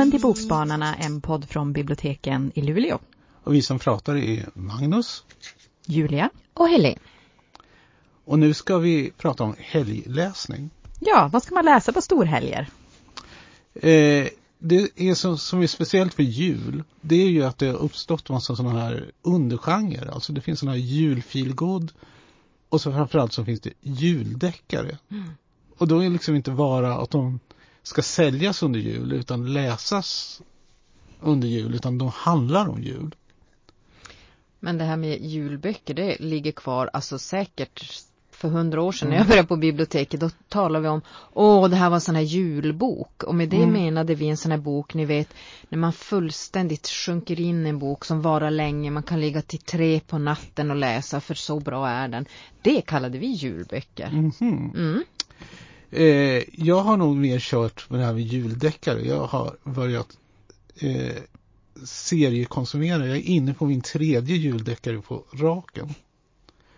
Välkommen till Bokspanarna, en podd från biblioteken i Luleå. Och vi som pratar är Magnus, Julia och Helene. Och nu ska vi prata om helgläsning. Ja, vad ska man läsa på storhelger? Eh, det är som, som är speciellt för jul, det är ju att det har uppstått massa sådana här undergenrer. Alltså det finns sådana här julfilgod och så framförallt så finns det juldeckare. Mm. Och då är det liksom inte bara att de ska säljas under jul utan läsas under jul utan de handlar om jul. Men det här med julböcker det ligger kvar alltså säkert för hundra år sedan när jag började på biblioteket, då talade vi om, åh det här var en sån här julbok. Och med det mm. menade vi en sån här bok, ni vet, när man fullständigt sjunker in i en bok som varar länge, man kan ligga till tre på natten och läsa, för så bra är den. Det kallade vi julböcker. Mm -hmm. mm. Eh, jag har nog mer kört med det här med juldeckare. Jag har börjat eh, seriekonsumera. Jag är inne på min tredje juldeckare på raken.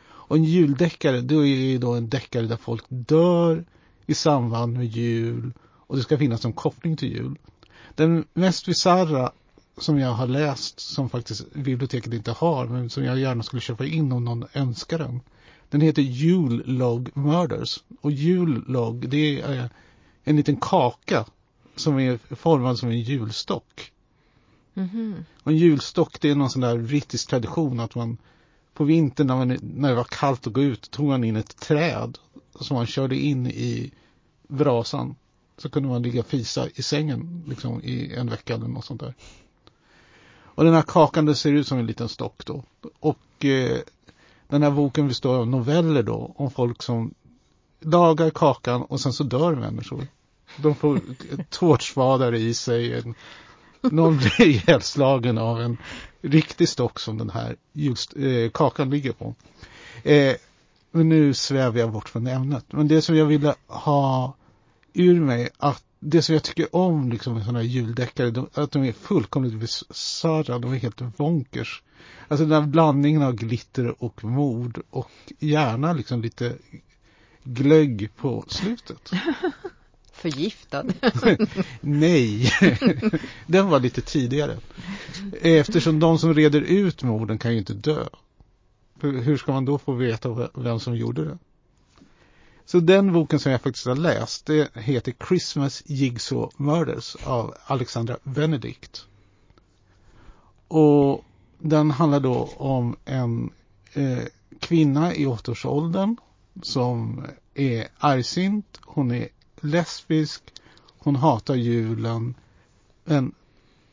Och en juldeckare, det är ju då en deckare där folk dör i samband med jul och det ska finnas en koppling till jul. Den mest bisarra som jag har läst, som faktiskt biblioteket inte har, men som jag gärna skulle köpa in om någon önskar den. Den heter Jullog Murders. Och jullog, det är en liten kaka som är formad som en julstock. Mm -hmm. Och en julstock, det är någon sån där brittisk tradition att man på vintern när, man, när det var kallt att gå ut tog man in ett träd som man körde in i brasan. Så kunde man ligga och fisa i sängen liksom i en vecka eller något sånt där. Och den här kakan det ser ut som en liten stock då. Och eh, den här boken består av noveller då om folk som lagar kakan och sen så dör människor. De får tårtsvadare i sig, en någon blir ihjälslagen av en riktig stock som den här just, eh, kakan ligger på. Eh, men nu svävar jag bort från ämnet. Men det som jag ville ha ur mig, att det som jag tycker om liksom med sådana här juldeckare, de, att de är fullkomligt bisarra, de är helt vonkers. Alltså den här blandningen av glitter och mord och gärna liksom lite glögg på slutet. Förgiftad? Nej, den var lite tidigare. Eftersom de som reder ut morden kan ju inte dö. Hur ska man då få veta vem som gjorde det? Så den boken som jag faktiskt har läst, det heter Christmas Jigsaw Murders av Alexandra Benedict. Och den handlar då om en eh, kvinna i åttaårsåldern som är argsint. Hon är lesbisk, hon hatar julen, men,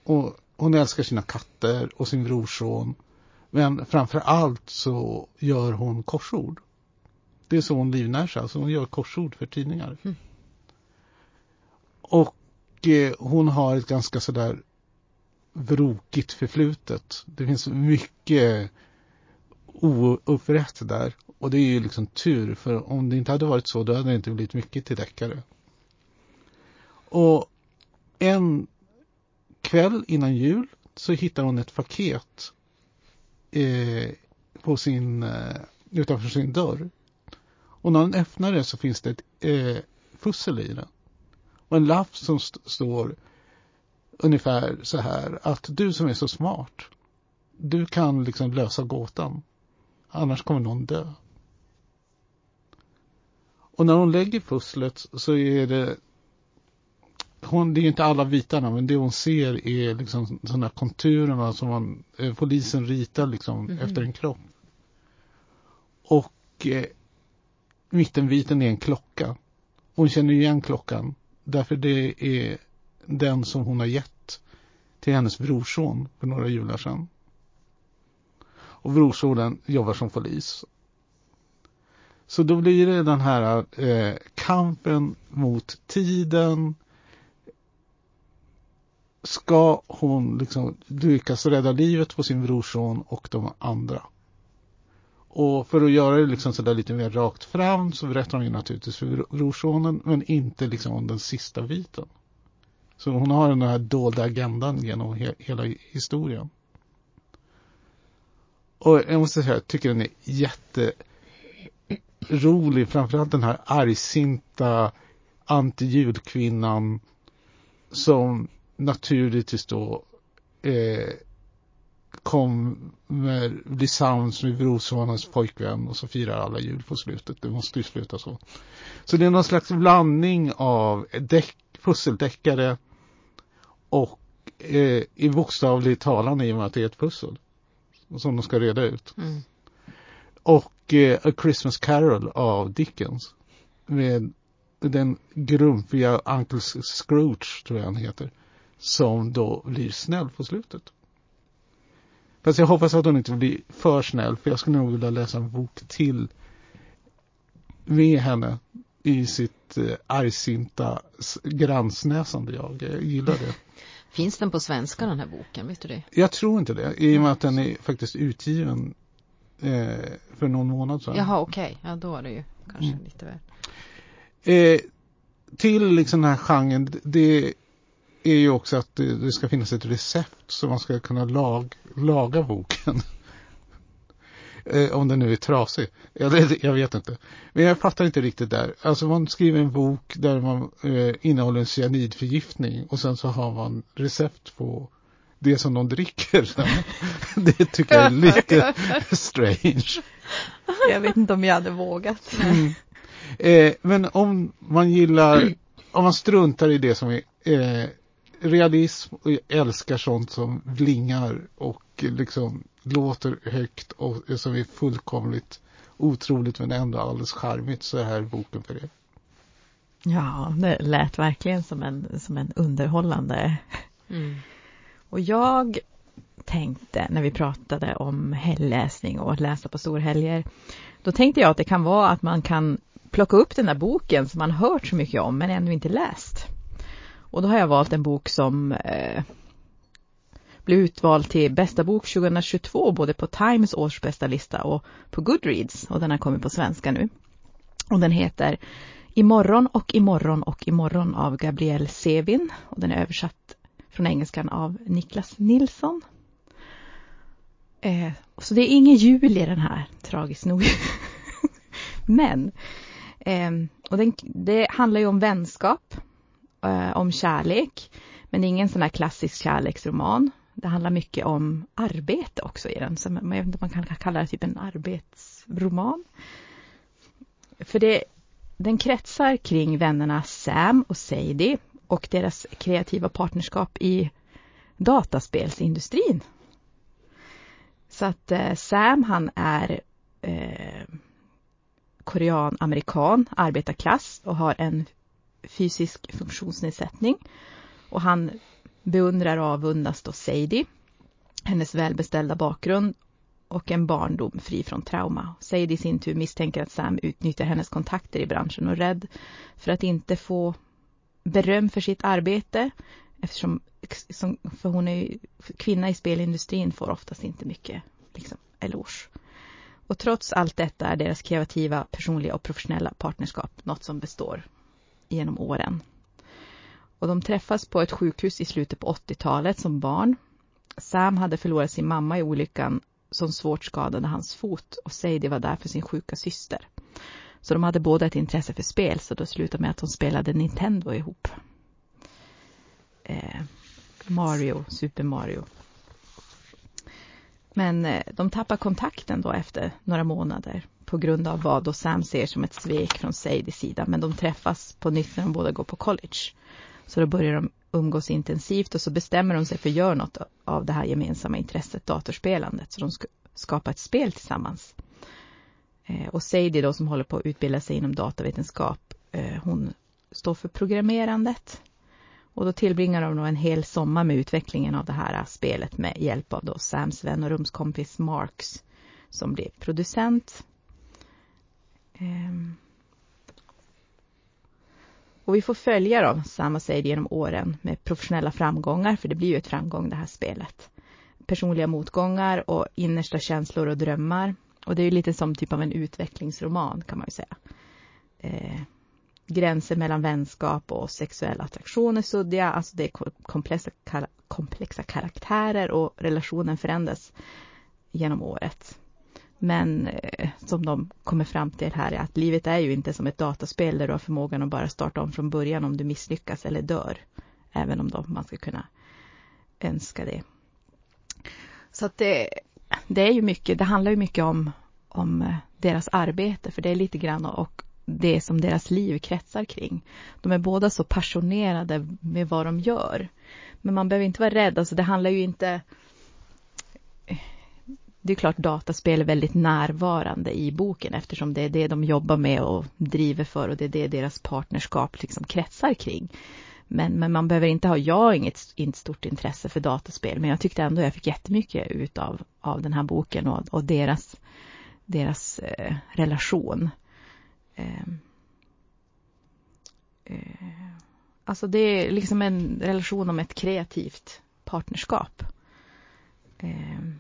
och hon älskar sina katter och sin brorson. Men framför allt så gör hon korsord. Det är så hon livnär sig, alltså hon gör korsord för tidningar. Mm. Och eh, hon har ett ganska sådär vrokigt förflutet. Det finns mycket oupprätt där. Och det är ju liksom tur, för om det inte hade varit så, då hade det inte blivit mycket till deckare. Och en kväll innan jul så hittar hon ett paket eh, på sin, eh, utanför sin dörr. Och när hon öppnar det så finns det ett eh, pussel i det. Och en lapp som st står ungefär så här att du som är så smart, du kan liksom lösa gåtan. Annars kommer någon dö. Och när hon lägger pusslet så är det hon, det är inte alla bitarna, men det hon ser är liksom sådana konturerna som man, eh, polisen ritar liksom mm. efter en kropp. Och eh, mittenbiten är en klocka. Hon känner igen klockan, därför det är den som hon har gett till hennes brorson för några jular sedan. Och brorsonen jobbar som polis. Så då blir det den här eh, kampen mot tiden, ska hon liksom lyckas rädda livet på sin brorson och de andra. Och för att göra det liksom sådär lite mer rakt fram så berättar hon ju naturligtvis för brorsonen men inte liksom om den sista biten. Så hon har den här dolda agendan genom he hela historien. Och jag måste säga, jag tycker den är jätterolig. Framförallt den här argsinta anti-julkvinnan som naturligtvis då eh, kommer bli sams med brorsonens pojkvän och så firar alla jul på slutet. Det måste ju sluta så. Så det är någon slags blandning av däck, pusseldeckare och eh, i bokstavlig talan i och med att det är ett pussel som de ska reda ut. Mm. Och eh, A Christmas Carol av Dickens med den grumpiga Uncle Scrooge tror jag han heter som då blir snäll på slutet. Fast jag hoppas att hon inte blir för snäll för jag skulle nog vilja läsa en bok till med henne i sitt eh, argsinta grannsnäsande jag. jag gillar det. Finns den på svenska den här boken, vet du det? Jag tror inte det i och med att den är faktiskt utgiven eh, för någon månad sedan. Jaha, okej. Okay. Ja, då är det ju kanske mm. lite väl. Eh, till liksom den här genren, det är ju också att det, ska finnas ett recept så man ska kunna lag, laga boken. eh, om den nu är trasig. Jag, jag vet inte. Men jag fattar inte riktigt där. Alltså man skriver en bok där man eh, innehåller en cyanidförgiftning och sen så har man recept på det som de dricker. det tycker jag är lite strange. Jag vet inte om jag hade vågat. Mm. Eh, men om man gillar, om man struntar i det som är eh, realism och älskar sånt som vlingar och liksom låter högt och som är fullkomligt otroligt men ändå alldeles charmigt så är här boken för er. Ja, det lät verkligen som en, som en underhållande. Mm. Och jag tänkte när vi pratade om helgläsning och att läsa på storhelger. Då tänkte jag att det kan vara att man kan plocka upp den där boken som man hört så mycket om men ännu inte läst. Och då har jag valt en bok som eh, blev utvald till bästa bok 2022 både på Times årsbästa lista och på Goodreads och den har kommit på svenska nu. Och den heter Imorgon och imorgon och imorgon av Gabrielle Sevin och den är översatt från engelskan av Niklas Nilsson. Eh, så det är ingen jul i den här, tragiskt nog. Men eh, och den, det handlar ju om vänskap, eh, om kärlek. Men det är ingen sån här klassisk kärleksroman. Det handlar mycket om arbete också i den. Så jag vet inte om man kan kalla det typ en arbetsroman. För det, den kretsar kring vännerna Sam och Sadie och deras kreativa partnerskap i dataspelsindustrin. Så att eh, Sam han är eh, korean-amerikan, arbetarklass och har en fysisk funktionsnedsättning. Och han beundrar och avundas då Sadie, hennes välbeställda bakgrund och en barndom fri från trauma. Sadie i sin tur misstänker att Sam utnyttjar hennes kontakter i branschen och är rädd för att inte få beröm för sitt arbete eftersom för hon är ju, kvinna i spelindustrin får oftast inte mycket liksom, eloge. Och trots allt detta är deras kreativa, personliga och professionella partnerskap något som består genom åren. Och de träffas på ett sjukhus i slutet på 80-talet som barn. Sam hade förlorat sin mamma i olyckan som svårt skadade hans fot och Sadie var där för sin sjuka syster. Så de hade båda ett intresse för spel så då slutade med att de spelade Nintendo ihop. Eh, Mario, Super Mario. Men eh, de tappar kontakten då efter några månader på grund av vad då Sam ser som ett svek från Sadies sida. Men de träffas på nytt när de båda går på college. Så då börjar de umgås intensivt och så bestämmer de sig för att göra något av det här gemensamma intresset, datorspelandet. Så de ska skapa ett spel tillsammans. Eh, och Sadie då som håller på att utbilda sig inom datavetenskap, eh, hon står för programmerandet. Och då tillbringar de en hel sommar med utvecklingen av det här spelet med hjälp av då Sams vän och rumskompis Marks som blir producent. Ehm. Och vi får följa då Sam och Sadie genom åren med professionella framgångar, för det blir ju ett framgång det här spelet. Personliga motgångar och innersta känslor och drömmar. Och det är ju lite som typ av en utvecklingsroman kan man ju säga. Eh, gränser mellan vänskap och sexuell attraktion är suddiga. Alltså det är komplexa, komplexa karaktärer och relationen förändras genom året. Men eh, som de kommer fram till här är att livet är ju inte som ett dataspel där du har förmågan att bara starta om från början om du misslyckas eller dör. Även om då man ska kunna önska det. Så att det, det är ju mycket, det handlar ju mycket om, om eh, deras arbete för det är lite grann och det som deras liv kretsar kring. De är båda så passionerade med vad de gör. Men man behöver inte vara rädd, alltså det handlar ju inte det är klart dataspel är väldigt närvarande i boken eftersom det är det de jobbar med och driver för och det är det deras partnerskap liksom kretsar kring. Men, men man behöver inte ha, jag har inget, inget stort intresse för dataspel men jag tyckte ändå jag fick jättemycket ut av, av den här boken och, och deras, deras eh, relation. Eh, eh, alltså det är liksom en relation om ett kreativt partnerskap. Ehm,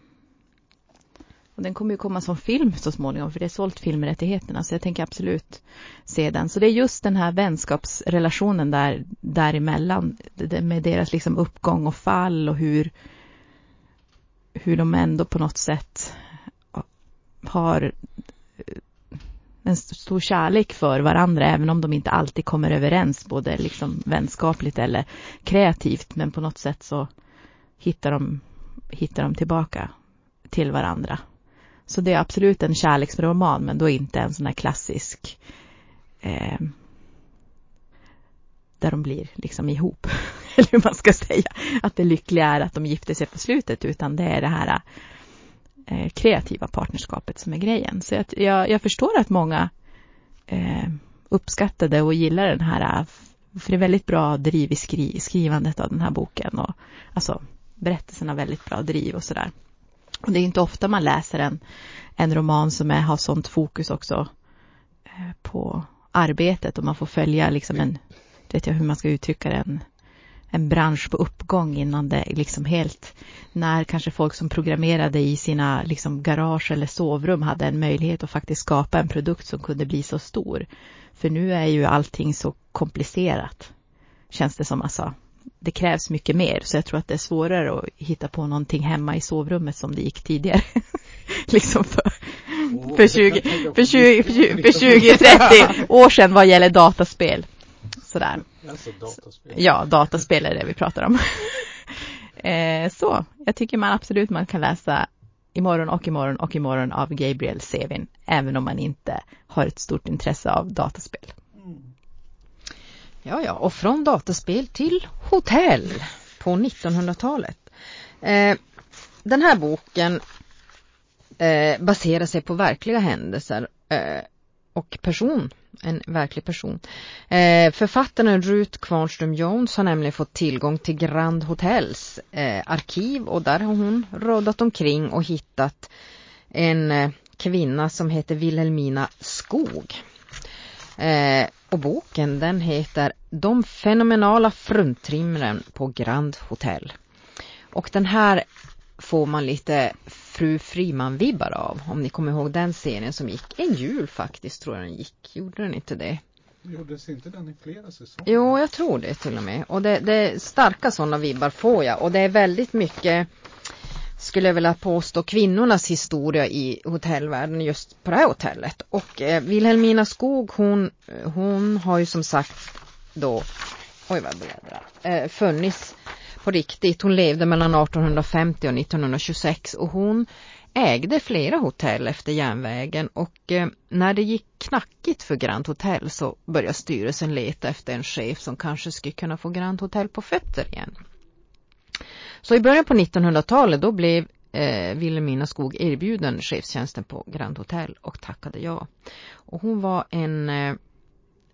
och den kommer ju komma som film så småningom för det är sålt filmrättigheterna så jag tänker absolut se den. Så det är just den här vänskapsrelationen där, däremellan med deras liksom uppgång och fall och hur, hur de ändå på något sätt har en stor kärlek för varandra även om de inte alltid kommer överens både liksom vänskapligt eller kreativt men på något sätt så hittar de, hittar de tillbaka till varandra. Så det är absolut en kärleksroman men då inte en sån här klassisk eh, där de blir liksom ihop. Eller hur man ska säga. Att det lyckliga är att de gifter sig på slutet utan det är det här eh, kreativa partnerskapet som är grejen. Så jag, jag, jag förstår att många eh, uppskattade och gillar den här för det är väldigt bra driv i skri, skrivandet av den här boken och alltså berättelsen har väldigt bra driv och sådär. Och det är inte ofta man läser en, en roman som är, har sånt fokus också eh, på arbetet och man får följa liksom en, vet jag hur man ska uttrycka det, en, en bransch på uppgång innan det liksom helt, när kanske folk som programmerade i sina liksom garage eller sovrum hade en möjlighet att faktiskt skapa en produkt som kunde bli så stor. För nu är ju allting så komplicerat, känns det som alltså det krävs mycket mer så jag tror att det är svårare att hitta på någonting hemma i sovrummet som det gick tidigare. liksom för, för 20, för 20, för 20, 30 år sedan vad gäller dataspel. Sådär. Alltså dataspel. Ja, dataspel är det vi pratar om. eh, så, jag tycker man absolut man kan läsa imorgon och imorgon och imorgon av Gabriel Sevin även om man inte har ett stort intresse av dataspel. Ja, ja, och från dataspel till hotell på 1900-talet. Eh, den här boken eh, baserar sig på verkliga händelser eh, och person, en verklig person. Eh, författaren Ruth Kvarnström Jones har nämligen fått tillgång till Grand Hotels eh, arkiv och där har hon rådat omkring och hittat en eh, kvinna som heter Wilhelmina Skog. Eh, och boken den heter De fenomenala fruntimren på Grand Hotel. Och den här får man lite Fru Friman-vibbar av. Om ni kommer ihåg den serien som gick en jul faktiskt tror jag den gick. Gjorde den inte det? Gjordes inte den i flera säsonger? Jo, jag tror det till och med. Och det, det starka sådana vibbar får jag. Och det är väldigt mycket skulle jag vilja påstå, kvinnornas historia i hotellvärlden just på det här hotellet. Och eh, Wilhelmina Skog hon, eh, hon har ju som sagt då, oj vad bläddrar, eh, funnits på riktigt. Hon levde mellan 1850 och 1926 och hon ägde flera hotell efter järnvägen och eh, när det gick knackigt för Grand Hotel så började styrelsen leta efter en chef som kanske skulle kunna få Grand Hotel på fötter igen. Så i början på 1900-talet då blev eh, Wilhelmina Skog erbjuden chefstjänsten på Grand Hotel och tackade ja. Och hon var en, eh,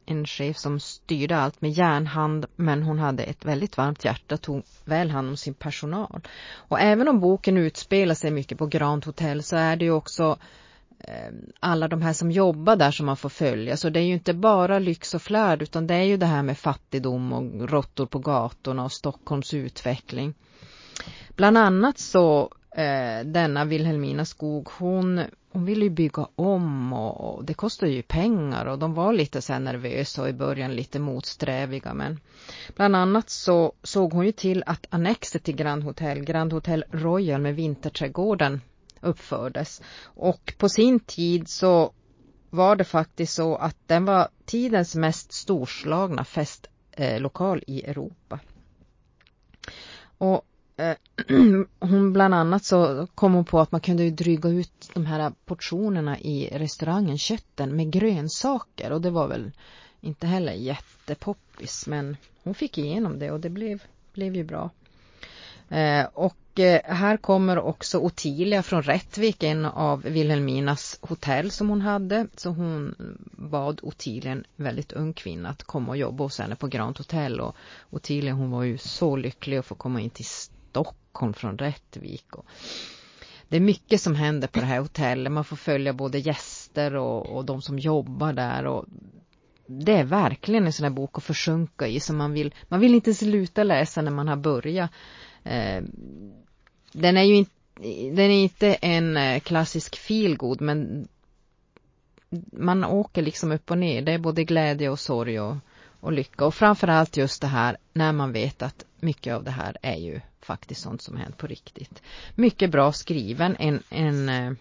en chef som styrde allt med järnhand men hon hade ett väldigt varmt hjärta, tog väl hand om sin personal. Och även om boken utspelar sig mycket på Grand Hotel så är det ju också eh, alla de här som jobbar där som man får följa. Så det är ju inte bara lyx och flärd utan det är ju det här med fattigdom och råttor på gatorna och Stockholms utveckling. Bland annat så eh, denna Wilhelmina Skog, hon, hon ville ju bygga om och, och, det kostar ju pengar och de var lite så här nervösa och i början lite motsträviga men bland annat så såg hon ju till att annexet till Grand Hotel, Grand Hotel Royal med vinterträdgården uppfördes och på sin tid så var det faktiskt så att den var tidens mest storslagna festlokal i Europa. Och Eh, hon bland annat så kom hon på att man kunde ju dryga ut de här portionerna i restaurangen, kötten, med grönsaker och det var väl inte heller jättepoppis men hon fick igenom det och det blev, blev ju bra. Eh, och eh, här kommer också Ottilia från Rättvik, en av Vilhelminas hotell som hon hade. Så hon bad Ottilia, en väldigt ung kvinna, att komma och jobba hos henne på Grand Hotel. Och Ottilia hon var ju så lycklig att få komma in till Stockholm från Rättvik. Och det är mycket som händer på det här hotellet. Man får följa både gäster och, och de som jobbar där. Och det är verkligen en sån här bok att försjunka i. Så man vill, man vill inte sluta läsa när man har börjat. Eh, den är ju inte den är inte en eh, klassisk feelgood men man åker liksom upp och ner. Det är både glädje och sorg och, och lycka. Och framförallt just det här när man vet att mycket av det här är ju faktiskt sånt som hänt på riktigt. Mycket bra skriven. En, en eh,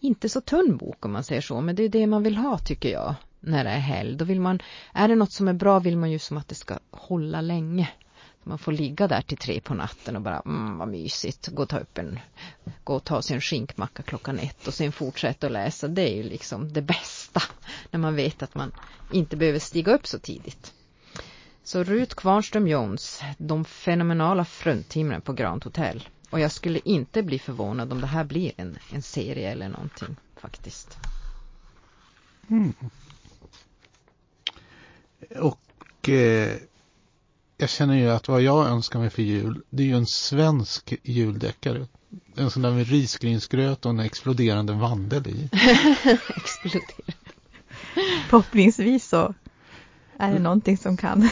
inte så tunn bok om man säger så. Men det är det man vill ha tycker jag. När det är helg. Då vill man, är det något som är bra vill man ju som att det ska hålla länge. Man får ligga där till tre på natten och bara, mm, vad mysigt, gå och ta upp en, gå och ta sig en skinkmacka klockan ett och sen fortsätta att läsa. Det är ju liksom det bästa när man vet att man inte behöver stiga upp så tidigt. Så Rut Kvarnström Jones, de fenomenala fruntimren på Grand Hotel. Och jag skulle inte bli förvånad om det här blir en, en serie eller någonting faktiskt. Mm. Och eh, jag känner ju att vad jag önskar mig för jul, det är ju en svensk juldeckare. En sån där med risgrynsgröt och en exploderande vandel i. exploderande. Förhoppningsvis så är det någonting som kan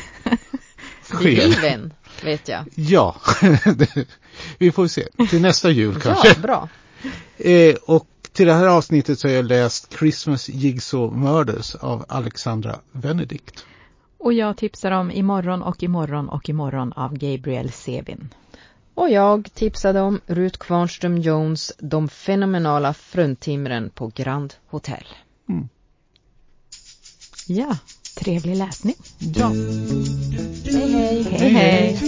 Skriven, vet jag. Ja, vi får se. Till nästa jul kanske. Ja, bra. Eh, och till det här avsnittet så har jag läst Christmas Jigsaw Murders av Alexandra Benedict. Och jag tipsar om Imorgon och imorgon och imorgon av Gabriel Sevin. Och jag tipsade om Rut Kvarnström Jones De fenomenala fruntimren på Grand Hotel. Mm. Ja, trevlig läsning. Ja. Hej hej. Hej hej.